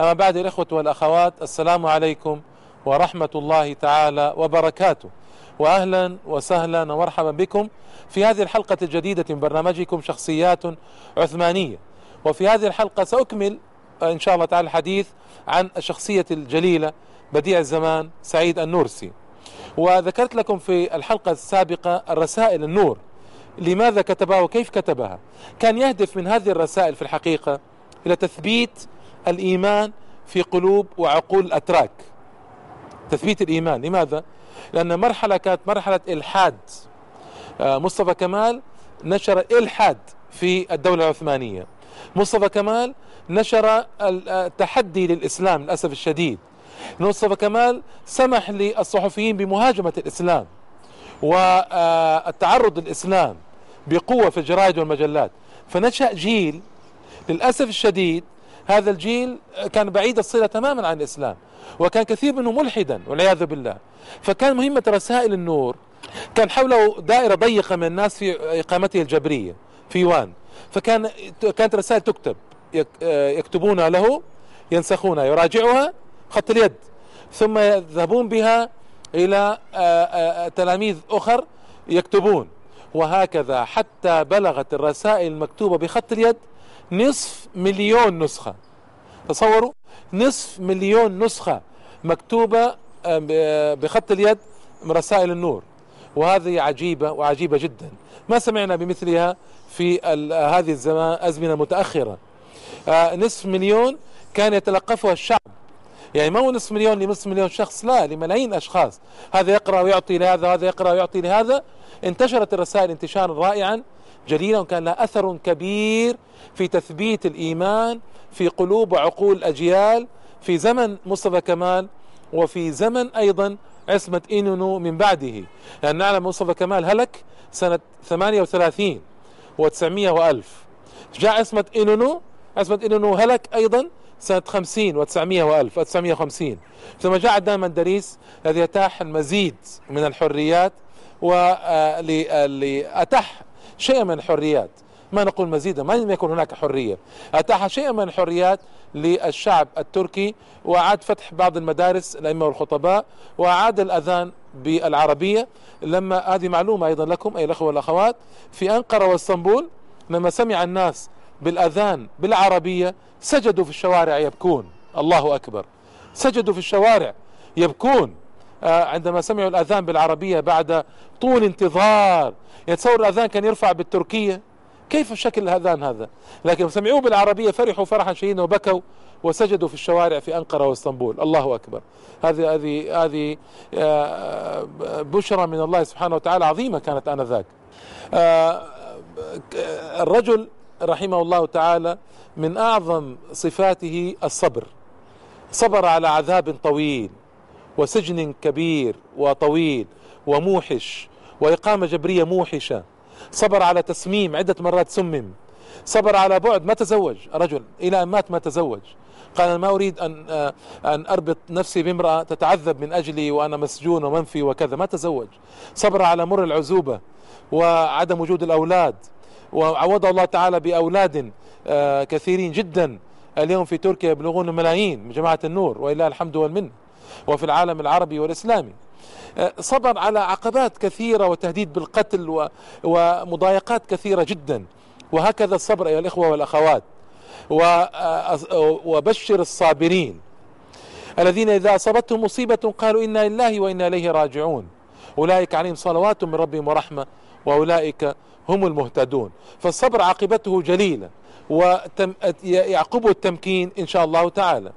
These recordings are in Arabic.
أما بعد الإخوة والأخوات السلام عليكم ورحمة الله تعالى وبركاته. وأهلا وسهلا ومرحبا بكم في هذه الحلقة الجديدة من برنامجكم شخصيات عثمانية. وفي هذه الحلقة سأكمل إن شاء الله تعالى الحديث عن الشخصية الجليلة بديع الزمان سعيد النورسي. وذكرت لكم في الحلقة السابقة الرسائل النور. لماذا كتبها وكيف كتبها؟ كان يهدف من هذه الرسائل في الحقيقة إلى تثبيت الإيمان في قلوب وعقول الأتراك تثبيت الإيمان. لماذا؟ لأن مرحلة كانت مرحلة إلحاد. آه، مصطفى كمال نشر إلحاد في الدولة العثمانية. مصطفى كمال نشر التحدي للإسلام للأسف الشديد. مصطفى كمال سمح للصحفيين بمهاجمة الإسلام والتعرض للإسلام بقوة في الجرائد والمجلات. فنشأ جيل للأسف الشديد هذا الجيل كان بعيد الصلة تماما عن الإسلام وكان كثير منه ملحدا والعياذ بالله. فكان مهمة رسائل النور. كان حوله دائرة ضيقة من الناس في إقامته الجبرية في يوان. فكان كانت رسائل تكتب يكتبونها له ينسخونها يراجعها خط اليد ثم يذهبون بها إلى تلاميذ أخر يكتبون. وهكذا حتى بلغت الرسائل المكتوبة بخط اليد نصف مليون نسخة. تصوروا نصف مليون نسخة مكتوبة بخط اليد من رسائل النور. وهذه عجيبة وعجيبة جدا. ما سمعنا بمثلها في هذه الزمان أزمنة متأخرة. آه، نصف مليون كان يتلقفها الشعب. يعني ما هو نصف مليون لنصف مليون شخص لا لملايين أشخاص. هذا يقرأ ويعطي لهذا وهذا يقرأ ويعطي لهذا. انتشرت الرسائل انتشارا رائعا جليلا وكان لها أثر كبير في تثبيت الإيمان في قلوب وعقول الأجيال في زمن مصطفى كمال وفي زمن أيضا عصمة إنونو من بعده. لأن نعلم مصطفى كمال هلك سنة 38 و900 وألف. جاء عصمة إنونو عصمة إنونو هلك أيضا سنة 50 و900 وألف و950 ثم جاء عدنان مندريس الذي أتاح المزيد من الحريات ولأتاح شيئا من الحريات. ما نقول مزيدا؟ ما لم يكن هناك حرية. أتاح شيئا من الحريات للشعب التركي وأعاد فتح بعض المدارس الأئمة والخطباء وأعاد الأذان بالعربية. لما هذه معلومة أيضا لكم أي الأخوة والأخوات في أنقرة وإسطنبول لما سمع الناس بالأذان بالعربية سجدوا في الشوارع يبكون. الله أكبر. سجدوا في الشوارع يبكون. آه، عندما سمعوا الأذان بالعربية بعد طول انتظار يتصور الأذان كان يرفع بالتركية. كيف شكل الأذان هذا؟ لكن سمعوه بالعربية فرحوا فرحا شديدا وبكوا وسجدوا في الشوارع في أنقرة وإسطنبول. الله أكبر. هذه هذه هذه آه، بشرى من الله سبحانه وتعالى عظيمة كانت آنذاك. آه، الرجل رحمه الله تعالى من أعظم صفاته الصبر. صبر على عذاب طويل وسجن كبير وطويل وموحش وإقامة جبرية موحشة. صبر على تسميم عدة مرات سمم. صبر على بعد ما تزوج. رجل إلى أن مات ما تزوج. قال أنا ما أريد أن أن أربط نفسي بامرأة تتعذب من أجلي وأنا مسجون ومنفي وكذا. ما تزوج. صبر على مر العزوبة وعدم وجود الأولاد. وعوض الله تعالى بأولاد آه، كثيرين جدا. اليوم في تركيا يبلغون ملايين من جماعة النور وإله الحمد والمنة. وفي العالم العربي والإسلامي. آه، صبر على عقبات كثيرة وتهديد بالقتل ومضايقات كثيرة جدا. وهكذا الصبر أيها الإخوة والأخوات. آه، وبشر الصابرين. الذين إذا أصابتهم مصيبة قالوا إنا لله وإنا إليه راجعون. أولئك عليهم صلوات من ربهم ورحمة. وأولئك هم المهتدون. فالصبر عاقبته جليلة ويعقبه التمكين إن شاء الله تعالى.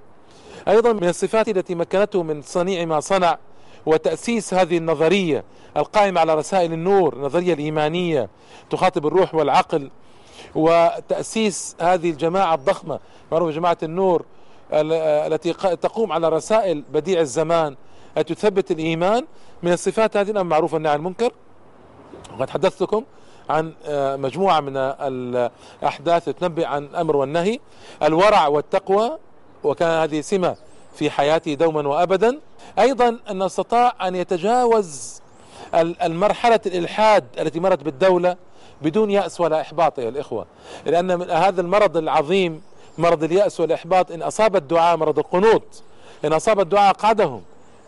أيضا من الصفات التي مكنته من صنيع ما صنع وتأسيس هذه النظرية القائمة على رسائل النور النظرية الإيمانية تخاطب الروح والعقل وتأسيس هذه الجماعة الضخمة معروفة جماعة النور التي تقوم على رسائل بديع الزمان. التي تثبت الإيمان؟ من الصفات هذه الأمر معروفة عن المنكر؟ وقد حدثتكم عن آه، مجموعة من الأحداث تنبئ عن الأمر والنهي. الورع والتقوى وكان هذه سمة في حياته دوما وأبدا. أيضا أنه استطاع أن يتجاوز المرحلة الإلحاد التي مرت بالدولة بدون يأس ولا إحباط يا الإخوة. لأن هذا المرض العظيم مرض اليأس والإحباط إن أصاب الدعاء مرض القنوط إن أصاب الدعاء قعدهم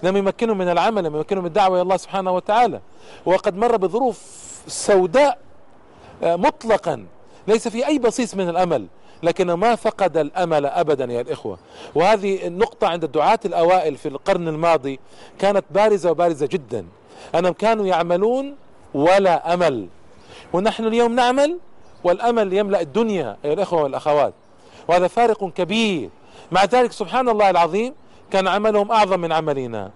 لم يمكنهم من العمل لم يمكنهم من الدعوة إلى الله سبحانه وتعالى. وقد مر بظروف سوداء آه، مطلقا. ليس في أي بصيص من الأمل لكن ما فقد الأمل أبدا يا الإخوة. وهذه النقطة عند الدعاة الأوائل في القرن الماضي كانت بارزة وبارزة جدا. أنهم كانوا يعملون ولا أمل. ونحن اليوم نعمل والأمل يملأ الدنيا أيها الإخوة والأخوات. وهذا فارق كبير. مع ذلك سبحان الله العظيم كان عملهم أعظم من عملنا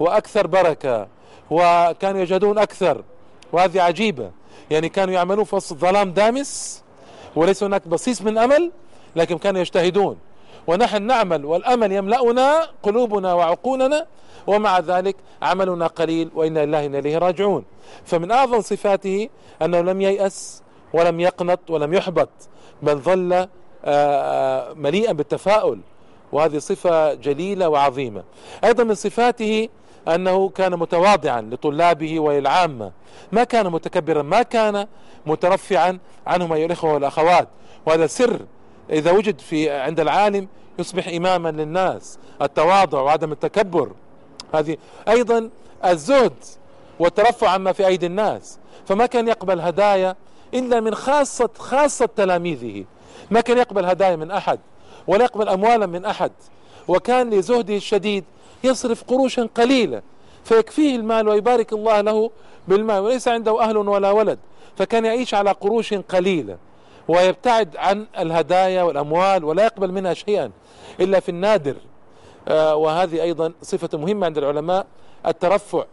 وأكثر بركة وكانوا يجهدون أكثر وهذه عجيبة. يعني كانوا يعملون في وسط ظلام دامس وليس هناك بصيص من أمل لكن كانوا يجتهدون. ونحن نعمل والأمل يملأنا قلوبنا وعقولنا ومع ذلك عملنا قليل وإنا لله إنا إليه راجعون. فمن أعظم صفاته أنه لم ييأس ولم يقنط ولم يحبط بل ظل آه، آه، مليئا بالتفاؤل. وهذه صفة جليلة وعظيمة. أيضا من صفاته أنه كان متواضعا لطلابه وللعامة. ما كان متكبرا ما كان مترفعا عنهم أيها الإخوة والأخوات. وهذا سر إذا وجد في عند العالم يصبح إماما للناس. التواضع وعدم التكبر. هذه أيضا الزهد والترفع عما في أيدي الناس. فما كان يقبل هدايا إلا من خاصة خاصة تلاميذه. ما كان يقبل هدايا من أحد. ولا يقبل أموالا من أحد. وكان لزهده الشديد يصرف قروشا قليلة فيكفيه المال ويبارك الله له بالمال وليس عنده أهل ولا ولد فكان يعيش على قروش قليلة. ويبتعد عن الهدايا والأموال ولا يقبل منها شيئا إلا في النادر. آه وهذه أيضا صفة مهمة عند العلماء الترفع.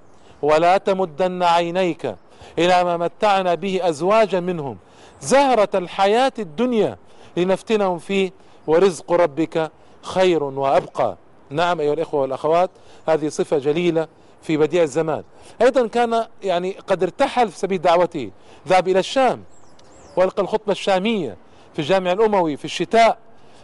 ولا تمدن عينيك إلى ما متعنا به أزواجا منهم. زهرة الحياة الدنيا لنفتنهم فيه ورزق ربك خير وأبقى. نعم أيها الإخوة والأخوات هذه صفة جليلة في بديع الزمان. أيضا كان يعني قد ارتحل في سبيل دعوته ذهب إلى الشام وألقى الخطبة الشامية في الجامع الأموي في الشتاء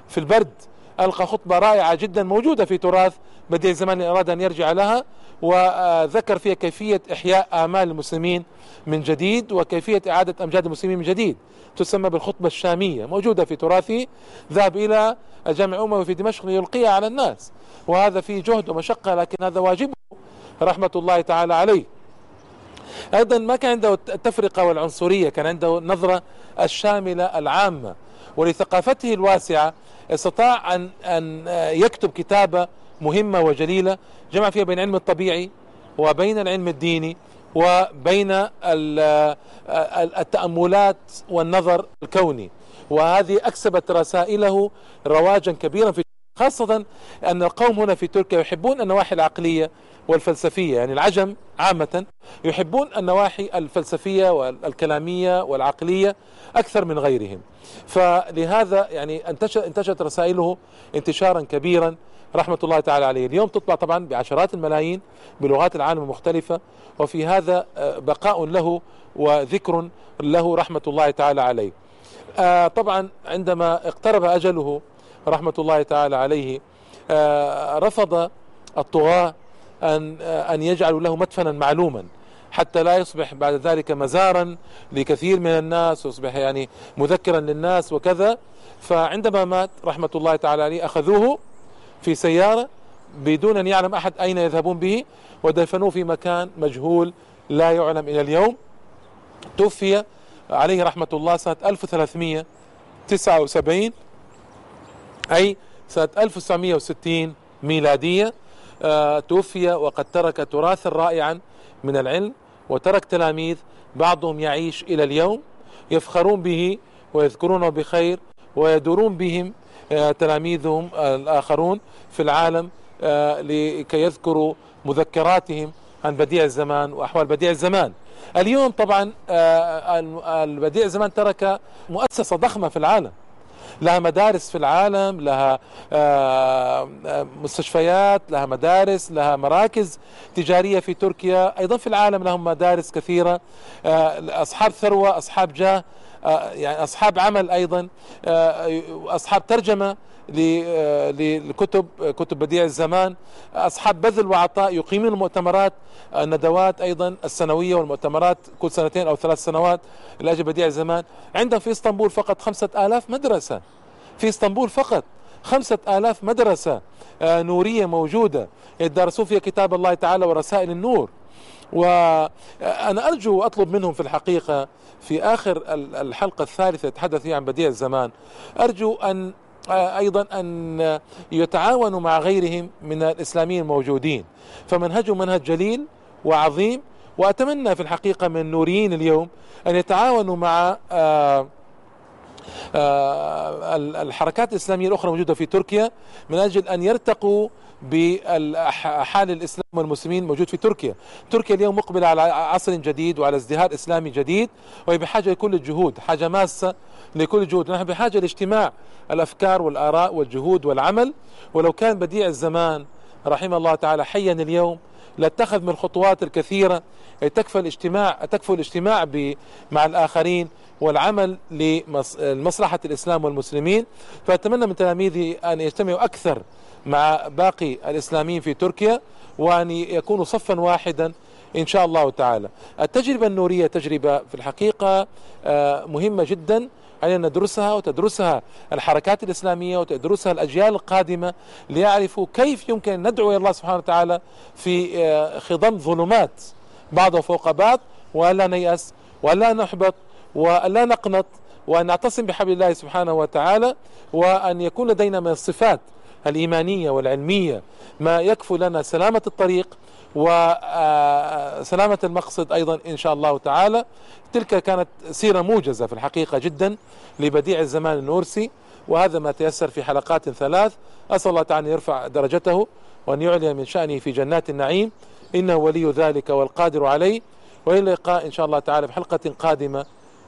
في البرد. ألقى خطبة رائعة جدا موجودة في تراث بديع الزمان أراد أن يرجع لها وذكر فيها كيفية إحياء آمال المسلمين من جديد وكيفية إعادة أمجاد المسلمين من جديد. تسمى بالخطبة الشامية موجودة في تراثه ذهب إلى الجامع الأموي في دمشق ليلقيها على الناس. وهذا فيه جهد ومشقة لكن هذا واجبه رحمة الله تعالى عليه. أيضا ما كان عنده التفرقة والعنصرية كان عنده النظرة الشاملة العامة ولثقافته الواسعة استطاع أن أن يكتب كتابة مهمة وجليلة جمع فيها بين العلم الطبيعي وبين العلم الديني وبين التأملات والنظر الكوني. وهذه أكسبت رسائله رواجا كبيرا في خاصة أن القوم هنا في تركيا يحبون النواحي العقلية والفلسفية. يعني العجم عامة يحبون النواحي الفلسفية والكلامية والعقلية أكثر من غيرهم. فلهذا يعني انتشرت رسائله انتشارا كبيرا رحمة الله تعالى عليه. اليوم تطبع طبعا بعشرات الملايين بلغات العالم المختلفة وفي هذا آه، بقاء له وذكر له رحمة الله تعالى عليه. آه، طبعا عندما اقترب أجله رحمة الله تعالى عليه آه، رفض الطغاة أن أن يجعلوا له مدفنا معلوما حتى لا يصبح بعد ذلك مزارا لكثير من الناس ويصبح يعني مذكرا للناس وكذا. فعندما مات رحمة الله تعالى عليه أخذوه في سيارة بدون أن يعلم أحد أين يذهبون به ودفنوه في مكان مجهول لا يعلم إلى اليوم. توفي عليه رحمة الله سنة 1379 أي سنة 1960 ميلادية. آه، توفي وقد ترك تراثا رائعا من العلم وترك تلاميذ بعضهم يعيش إلى اليوم يفخرون به ويذكرونه بخير ويدورون بهم تلاميذهم الآخرون في العالم آه، لكي يذكروا مذكراتهم عن بديع الزمان وأحوال بديع الزمان. اليوم طبعا البديع الزمان ترك مؤسسة ضخمة في العالم. لها مدارس في العالم لها آه، آه، مستشفيات لها مدارس لها مراكز تجارية في تركيا. أيضا في العالم لهم مدارس كثيرة آه، أصحاب ثروة أصحاب جاه. يعني أصحاب عمل أيضا أصحاب ترجمة للكتب كتب بديع الزمان أصحاب بذل وعطاء يقيمون المؤتمرات الندوات أيضا السنوية والمؤتمرات كل سنتين أو ثلاث سنوات لأجل بديع الزمان. عندهم في إسطنبول فقط خمسة آلاف مدرسة. في إسطنبول فقط خمسة آلاف مدرسة آه، نورية موجودة. يدرسون فيها كتاب الله تعالى ورسائل النور. وأنا أرجو أطلب منهم في الحقيقة في آخر الحلقة الثالثة يتحدث فيها عن بديع الزمان أرجو أن آه، أيضا أن يتعاونوا مع غيرهم من الإسلاميين الموجودين. فمنهجهم منهج جليل وعظيم وأتمنى في الحقيقة من النوريين اليوم أن يتعاونوا مع آه آه، الحركات الإسلامية الأخرى موجودة في تركيا من أجل أن يرتقوا بحال الإسلام والمسلمين موجود في تركيا. تركيا اليوم مقبلة على عصر جديد وعلى ازدهار إسلامي جديد وهي بحاجة لكل الجهود حاجة ماسة لكل الجهود. نحن بحاجة لاجتماع الأفكار والآراء والجهود والعمل. ولو كان بديع الزمان رحمه الله تعالى حيا اليوم لاتخذ من الخطوات الكثيرة تكفى الاجتماع تكفى الاجتماع مع الآخرين. والعمل لمصلحة الإسلام والمسلمين. فأتمنى من تلاميذي أن يجتمعوا أكثر مع باقي الإسلاميين في تركيا وأن يكونوا صفا واحدا إن شاء الله تعالى. التجربة النورية تجربة في الحقيقة آه، مهمة جدا. علينا ندرسها وتدرسها الحركات الإسلامية وتدرسها الأجيال القادمة ليعرفوا كيف يمكن أن ندعو إلى الله سبحانه وتعالى في آه، خضم ظلمات بعض فوق بعض. ولا نيأس ولا نحبط ولا نقنط وأن نعتصم بحبل الله سبحانه وتعالى وأن يكون لدينا من الصفات الإيمانية والعلمية ما يكفو لنا سلامة الطريق وسلامة المقصد أيضا إن شاء الله تعالى. تلك كانت سيرة موجزة في الحقيقة جدا لبديع الزمان النورسي وهذا ما تيسر في حلقات ثلاث. أسأل الله تعالى أن يرفع درجته وأن يعلي من شأنه في جنات النعيم. إنه ولي ذلك والقادر عليه. وإلى اللقاء إن شاء الله تعالى في حلقة قادمة.